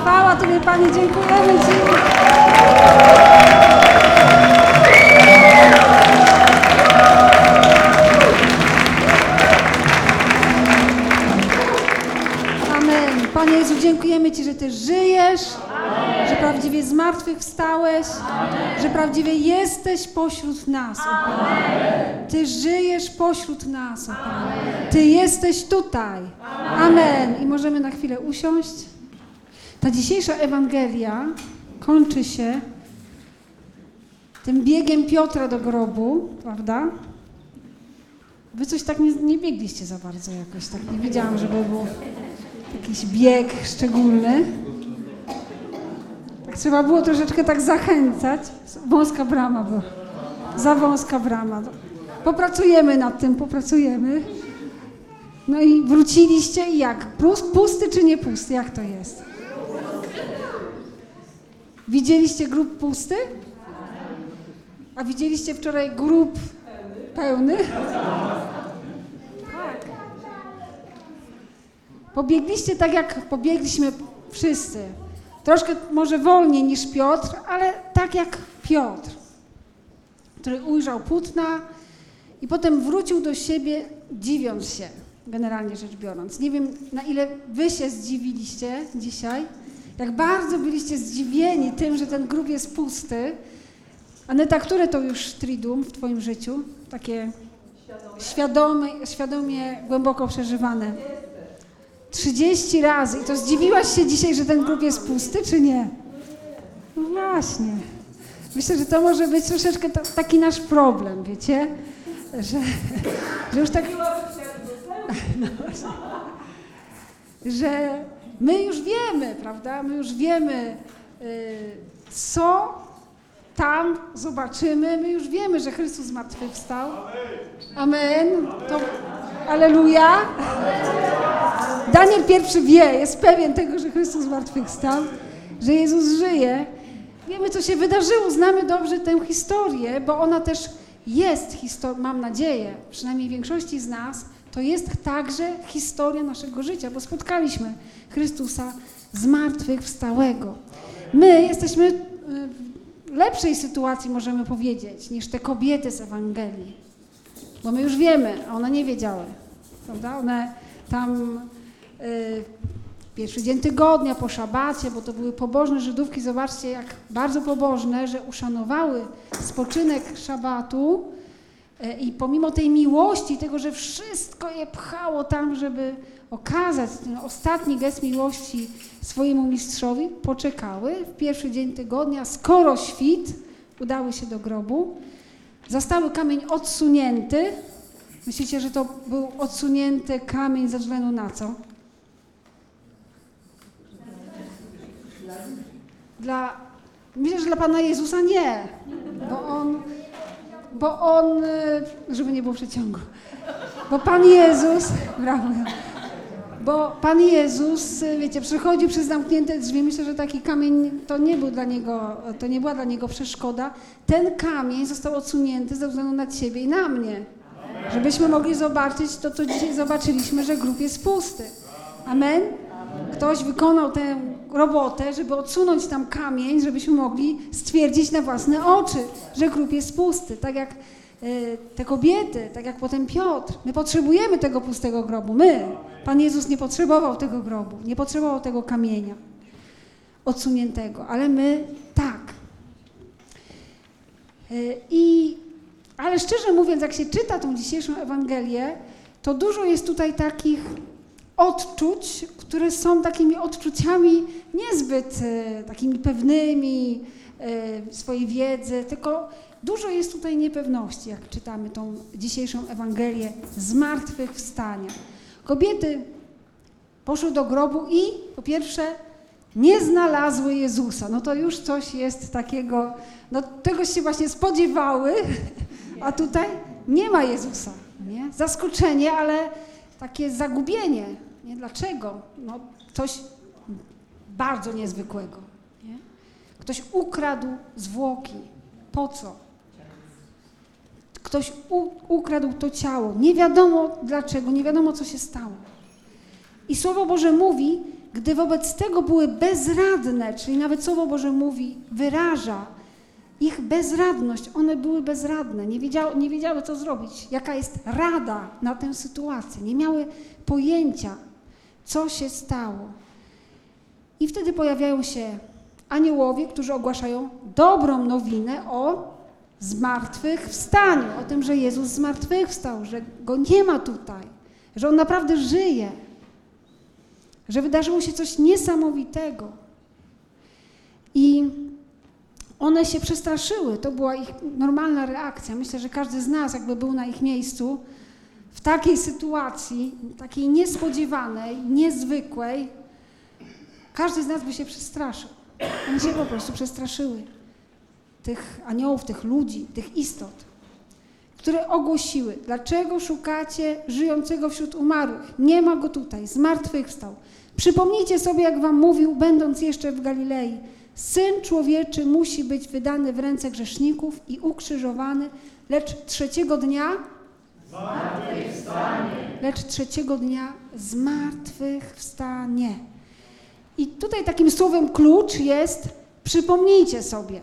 Chwała Tobie, Panie, dziękujemy Ci. Amen. Panie Jezu, dziękujemy Ci, że Ty żyjesz, że prawdziwie zmartwychwstałeś, że prawdziwie jesteś pośród nas. Ty żyjesz pośród nas. Ty jesteś tutaj. Amen. I możemy na chwilę usiąść. Ta dzisiejsza Ewangelia kończy się tym biegiem Piotra do grobu, prawda? Wy coś tak nie, nie biegliście za bardzo jakoś, tak nie widziałam, żeby był jakiś bieg szczególny. Tak trzeba było troszeczkę tak zachęcać. Wąska brama była. Za wąska brama. Popracujemy nad tym, popracujemy. No i wróciliście i jak? Pusty czy nie pusty? Jak to jest? Widzieliście grób pusty? A widzieliście wczoraj grób pełny? Tak. Pobiegliście tak, jak pobiegliśmy wszyscy. Troszkę może wolniej niż Piotr, ale tak jak Piotr, który ujrzał płótna i potem wrócił do siebie, dziwiąc się, generalnie rzecz biorąc. Nie wiem, na ile wy się zdziwiliście dzisiaj, jak bardzo byliście zdziwieni tym, że ten grób jest pusty. Aneta, które to już triduum w twoim życiu? Takie świadome, świadomie, głęboko przeżywane. 30 razy. I to zdziwiłaś się dzisiaj, że ten grób jest pusty, czy nie? No właśnie. Myślę, że to może być troszeczkę taki nasz problem, wiecie? Że, że już tak. Że my już wiemy, prawda? My już wiemy, y, co tam zobaczymy. My już wiemy, że Chrystus zmartwychwstał. Amen. To, aleluja. Daniel pierwszy wie, jest pewien tego, że Chrystus zmartwychwstał, że Jezus żyje. Wiemy, co się wydarzyło, znamy dobrze tę historię, bo ona też jest mam nadzieję, przynajmniej większości z nas, to jest także historia naszego życia, bo spotkaliśmy Chrystusa zmartwychwstałego. My jesteśmy y, w lepszej sytuacji, możemy powiedzieć, niż te kobiety z Ewangelii. Bo my już wiemy, a one nie wiedziały, prawda? One tam y, pierwszy dzień tygodnia, po szabacie, bo to były pobożne Żydówki, zobaczcie jak bardzo pobożne, że uszanowały spoczynek szabatu i pomimo tej miłości, tego, że wszystko je pchało tam, żeby okazać ten ostatni gest miłości swojemu mistrzowi, poczekały w pierwszy dzień tygodnia, skoro świt, udały się do grobu, Zastały kamień odsunięty. Myślicie, że to był odsunięty kamień ze względu na co? Dla, myślę, że dla Pana Jezusa nie, bo On, bo On, y, żeby nie było przeciągu, bo Pan Jezus, brawo, bo Pan Jezus, y, wiecie, przychodził przez zamknięte drzwi. Myślę, że taki kamień to nie był dla niego, to nie była dla niego przeszkoda. Ten kamień został odsunięty ze względu na ciebie i na mnie. Żebyśmy mogli zobaczyć to, co dzisiaj zobaczyliśmy, że grób jest pusty. Amen? Ktoś wykonał tę robotę, żeby odsunąć tam kamień, żebyśmy mogli stwierdzić na własne oczy, że grób jest pusty. Tak jak y, te kobiety, tak jak potem Piotr. My potrzebujemy tego pustego grobu. My. Pan Jezus nie potrzebował tego grobu, nie potrzebował tego kamienia odsuniętego, ale my tak. Y, I, ale szczerze mówiąc, jak się czyta tą dzisiejszą Ewangelię, to dużo jest tutaj takich odczuć, które są takimi odczuciami niezbyt y, takimi pewnymi y, swojej wiedzy, tylko dużo jest tutaj niepewności, jak czytamy tą dzisiejszą Ewangelię zmartwychwstania. Kobiety poszły do grobu i po pierwsze nie znalazły Jezusa. No to już coś jest takiego, no tego się właśnie spodziewały, a tutaj nie ma Jezusa. Nie? Zaskoczenie, ale takie zagubienie. Nie? Dlaczego? No, coś bardzo niezwykłego. Nie? Ktoś ukradł zwłoki. Po co? Ktoś ukradł to ciało. Nie wiadomo dlaczego, nie wiadomo co się stało. I Słowo Boże mówi, gdy wobec tego były bezradne, czyli nawet Słowo Boże mówi, wyraża ich bezradność, one były bezradne, nie wiedziały, nie wiedziały co zrobić, jaka jest rada na tę sytuację, nie miały pojęcia, co się stało. I wtedy pojawiają się aniołowie, którzy ogłaszają dobrą nowinę o zmartwychwstaniu, o tym, że Jezus zmartwychwstał, że Go nie ma tutaj, że On naprawdę żyje, że wydarzyło się coś niesamowitego. I one się przestraszyły, to była ich normalna reakcja. Myślę, że każdy z nas, jakby był na ich miejscu, w takiej sytuacji, takiej niespodziewanej, niezwykłej, każdy z nas by się przestraszył. One się po prostu przestraszyły. Tych aniołów, tych ludzi, tych istot, które ogłosiły, dlaczego szukacie żyjącego wśród umarłych? Nie ma go tutaj, zmartwychwstał. Przypomnijcie sobie, jak wam mówił, będąc jeszcze w Galilei, Syn człowieczy musi być wydany w ręce grzeszników i ukrzyżowany, lecz trzeciego dnia lecz trzeciego dnia zmartwychwstanie. I tutaj takim słowem klucz jest przypomnijcie sobie,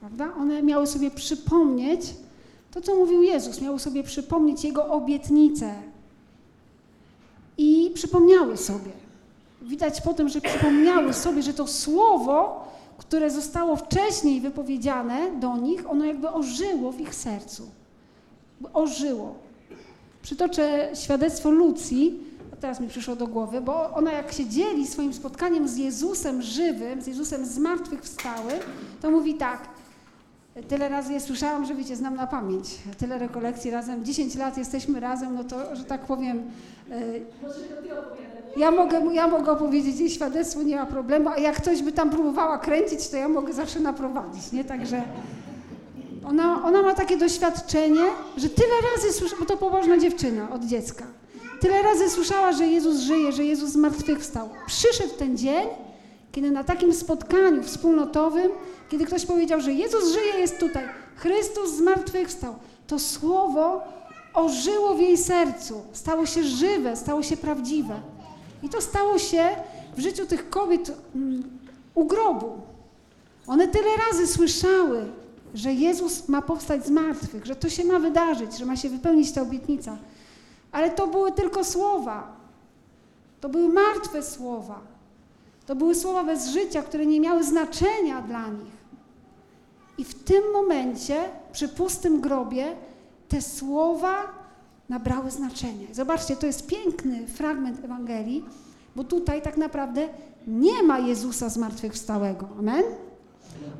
prawda? One miały sobie przypomnieć to, co mówił Jezus, miały sobie przypomnieć Jego obietnicę. I przypomniały sobie. Widać po tym, że przypomniały sobie, że to słowo, które zostało wcześniej wypowiedziane do nich, ono jakby ożyło w ich sercu. Ożyło. Przytoczę świadectwo Lucji, teraz mi przyszło do głowy, bo ona jak się dzieli swoim spotkaniem z Jezusem żywym, z Jezusem zmartwychwstałym, to mówi tak, tyle razy je słyszałam, że wiecie, znam na pamięć, tyle rekolekcji razem, 10 lat jesteśmy razem, no to, że tak powiem, ja mogę, ja mogę opowiedzieć jej świadectwo, nie ma problemu, a jak ktoś by tam próbowała kręcić, to ja mogę zawsze naprowadzić, nie? Także ona, ona ma takie doświadczenie, że tyle razy słyszała, bo to pobożna dziewczyna od dziecka, tyle razy słyszała, że Jezus żyje, że Jezus zmartwychwstał. Przyszedł ten dzień, kiedy na takim spotkaniu wspólnotowym, kiedy ktoś powiedział, że Jezus żyje, jest tutaj, Chrystus zmartwychwstał, to słowo ożyło w jej sercu, stało się żywe, stało się prawdziwe. I to stało się w życiu tych kobiet mm, u grobu. One tyle razy słyszały, że Jezus ma powstać z martwych, że to się ma wydarzyć, że ma się wypełnić ta obietnica. Ale to były tylko słowa. To były martwe słowa. To były słowa bez życia, które nie miały znaczenia dla nich. I w tym momencie, przy pustym grobie, te słowa nabrały znaczenie. Zobaczcie, to jest piękny fragment Ewangelii, bo tutaj tak naprawdę nie ma Jezusa zmartwychwstałego. Amen?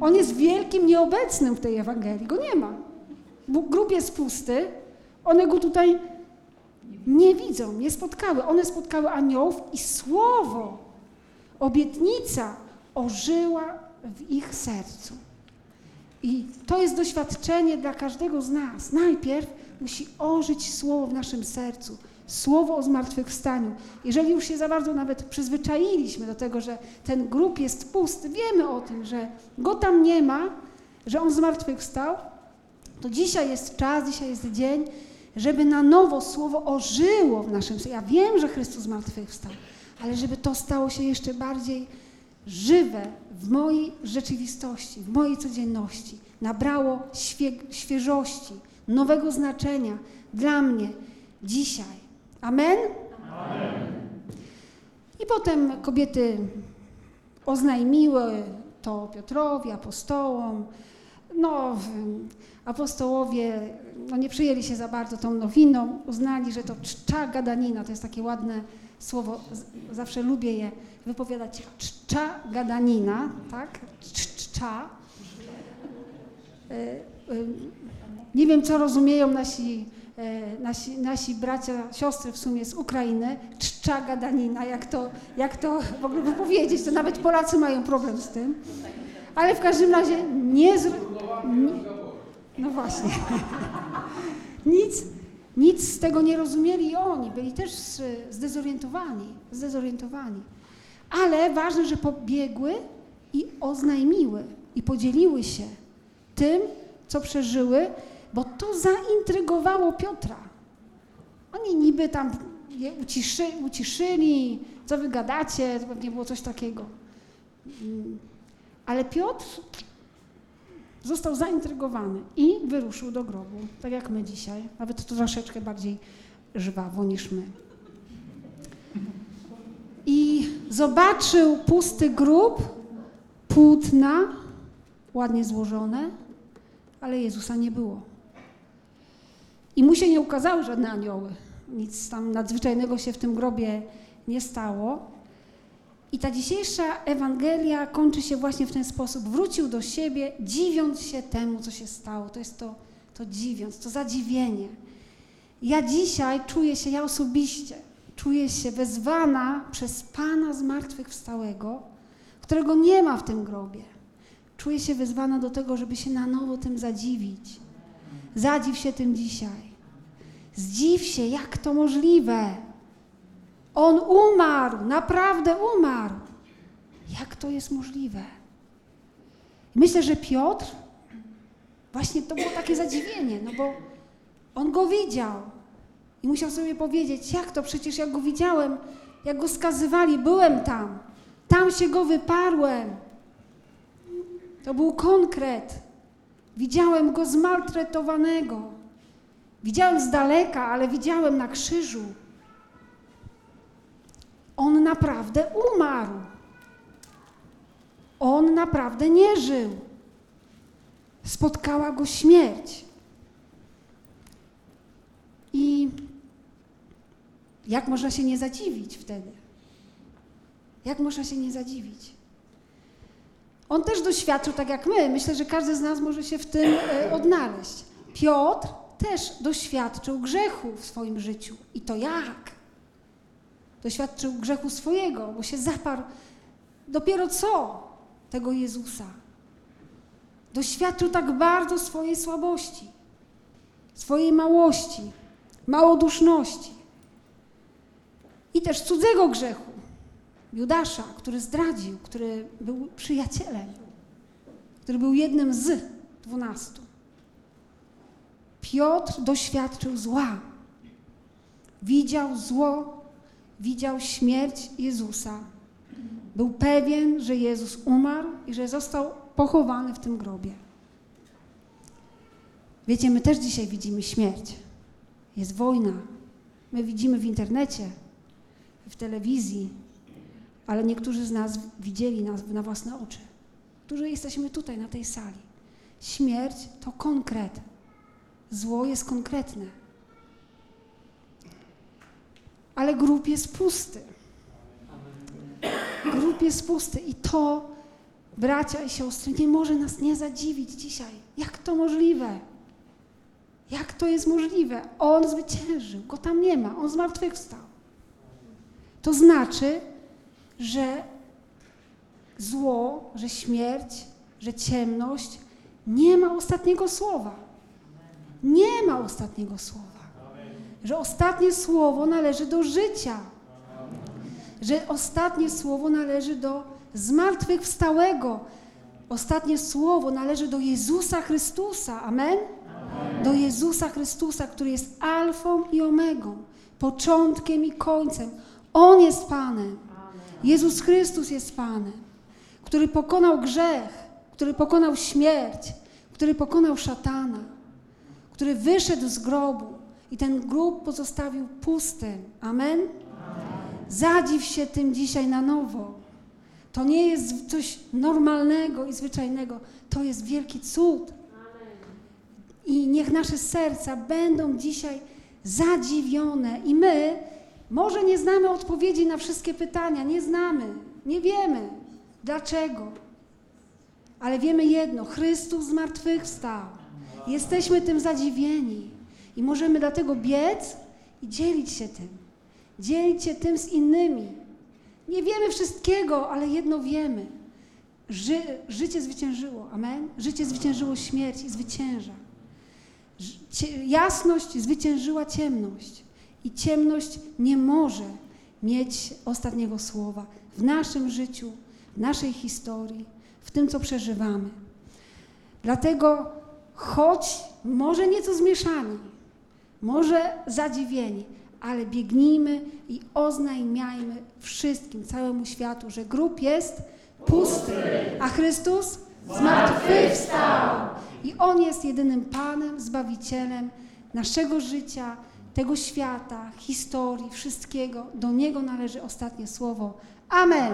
On jest wielkim nieobecnym w tej Ewangelii, go nie ma. Grób jest pusty, one go tutaj nie widzą, nie spotkały. One spotkały aniołów i słowo, obietnica ożyła w ich sercu. I to jest doświadczenie dla każdego z nas. Najpierw musi ożyć słowo w naszym sercu, słowo o zmartwychwstaniu. Jeżeli już się za bardzo nawet przyzwyczailiśmy do tego, że ten grób jest pusty, wiemy o tym, że go tam nie ma, że on zmartwychwstał, to dzisiaj jest czas, dzisiaj jest dzień, żeby na nowo słowo ożyło w naszym sercu. Ja wiem, że Chrystus zmartwychwstał, ale żeby to stało się jeszcze bardziej żywe w mojej rzeczywistości, w mojej codzienności, nabrało świe świeżości, nowego znaczenia dla mnie dzisiaj. Amen? Amen? I potem kobiety oznajmiły to Piotrowi, apostołom. No, apostołowie no, nie przyjęli się za bardzo tą nowiną, uznali, że to czcza gadanina, to jest takie ładne słowo, zawsze lubię je wypowiadać, czcza gadanina, tak? Czcza. E, e, nie wiem, co rozumieją nasi, e, nasi, nasi bracia, siostry w sumie z Ukrainy, czcza gadanina, jak to, jak to w ogóle wypowiedzieć, to nawet Polacy mają problem z tym. Ale w każdym razie nie... Z... No właśnie. nic, nic z tego nie rozumieli i oni, byli też zdezorientowani, zdezorientowani. Ale ważne, że pobiegły i oznajmiły i podzieliły się tym, co przeżyły, bo to zaintrygowało Piotra. Oni niby tam je uciszy, uciszyli, co wy gadacie, to pewnie było coś takiego. Mm. Ale Piotr został zaintrygowany i wyruszył do grobu, tak jak my dzisiaj, nawet to troszeczkę bardziej żwawo niż my. I zobaczył pusty grób, płótna, ładnie złożone, ale Jezusa nie było. I mu się nie ukazały żadne anioły. Nic tam nadzwyczajnego się w tym grobie nie stało. I ta dzisiejsza Ewangelia kończy się właśnie w ten sposób. Wrócił do siebie, dziwiąc się temu, co się stało. To jest to, to dziwiąc, to zadziwienie. Ja dzisiaj czuję się, ja osobiście czuję się wezwana przez Pana zmartwychwstałego, którego nie ma w tym grobie. Czuję się wezwana do tego, żeby się na nowo tym zadziwić. Zadziw się tym dzisiaj. Zdziw się, jak to możliwe. On umarł, naprawdę umarł. Jak to jest możliwe? Myślę, że Piotr, właśnie to było takie zadziwienie, no bo on go widział i musiał sobie powiedzieć, jak to przecież ja go widziałem, jak go skazywali, byłem tam, tam się go wyparłem. To był konkret. Widziałem go zmaltretowanego. Widziałem z daleka, ale widziałem na krzyżu. On naprawdę umarł. On naprawdę nie żył. Spotkała go śmierć. I jak można się nie zadziwić wtedy? Jak można się nie zadziwić? On też doświadczył tak jak my. Myślę, że każdy z nas może się w tym e, odnaleźć. Piotr też doświadczył grzechu w swoim życiu. I to jak? Doświadczył grzechu swojego, bo się zaparł dopiero co tego Jezusa. Doświadczył tak bardzo swojej słabości, swojej małości, małoduszności i też cudzego grzechu. Judasza, który zdradził, który był przyjacielem, który był jednym z dwunastu. Piotr doświadczył zła. Widział zło, widział śmierć Jezusa. Był pewien, że Jezus umarł i że został pochowany w tym grobie. Wiecie, my też dzisiaj widzimy śmierć. Jest wojna. My widzimy w internecie, w telewizji, ale niektórzy z nas widzieli nas na własne oczy. Którzy jesteśmy tutaj, na tej sali. Śmierć to konkret. Zło jest konkretne. Ale grób jest pusty. Grób jest pusty i to, bracia i siostry, nie może nas nie zadziwić dzisiaj. Jak to możliwe? Jak to jest możliwe? On zwyciężył, go tam nie ma, on zmartwychwstał. To znaczy, że zło, że śmierć, że ciemność nie ma ostatniego słowa. Nie ma ostatniego słowa. Że ostatnie słowo należy do życia. Że ostatnie słowo należy do zmartwychwstałego. Ostatnie słowo należy do Jezusa Chrystusa. Amen? Do Jezusa Chrystusa, który jest alfą i omegą, początkiem i końcem. On jest Panem. Jezus Chrystus jest Panem, który pokonał grzech, który pokonał śmierć, który pokonał szatana, który wyszedł z grobu i ten grób pozostawił pustym. Amen? Zadziw się tym dzisiaj na nowo. To nie jest coś normalnego i zwyczajnego, to jest wielki cud. I niech nasze serca będą dzisiaj zadziwione i my może nie znamy odpowiedzi na wszystkie pytania, nie znamy, nie wiemy dlaczego. Ale wiemy jedno: Chrystus zmartwychwstał. Jesteśmy tym zadziwieni i możemy dlatego biec i dzielić się tym. Dzielić się tym z innymi. Nie wiemy wszystkiego, ale jedno wiemy. Ży życie zwyciężyło. Amen? Życie zwyciężyło śmierć i zwycięża. Jasność zwyciężyła ciemność. I ciemność nie może mieć ostatniego słowa w naszym życiu, w naszej historii, w tym, co przeżywamy. Dlatego, choć może nieco zmieszani, może zadziwieni, ale biegnijmy i oznajmiajmy wszystkim, całemu światu, że grób jest pusty, a Chrystus zmartwychwstał. I On jest jedynym Panem, Zbawicielem naszego życia, tego świata, historii, wszystkiego. Do Niego należy ostatnie słowo. Amen.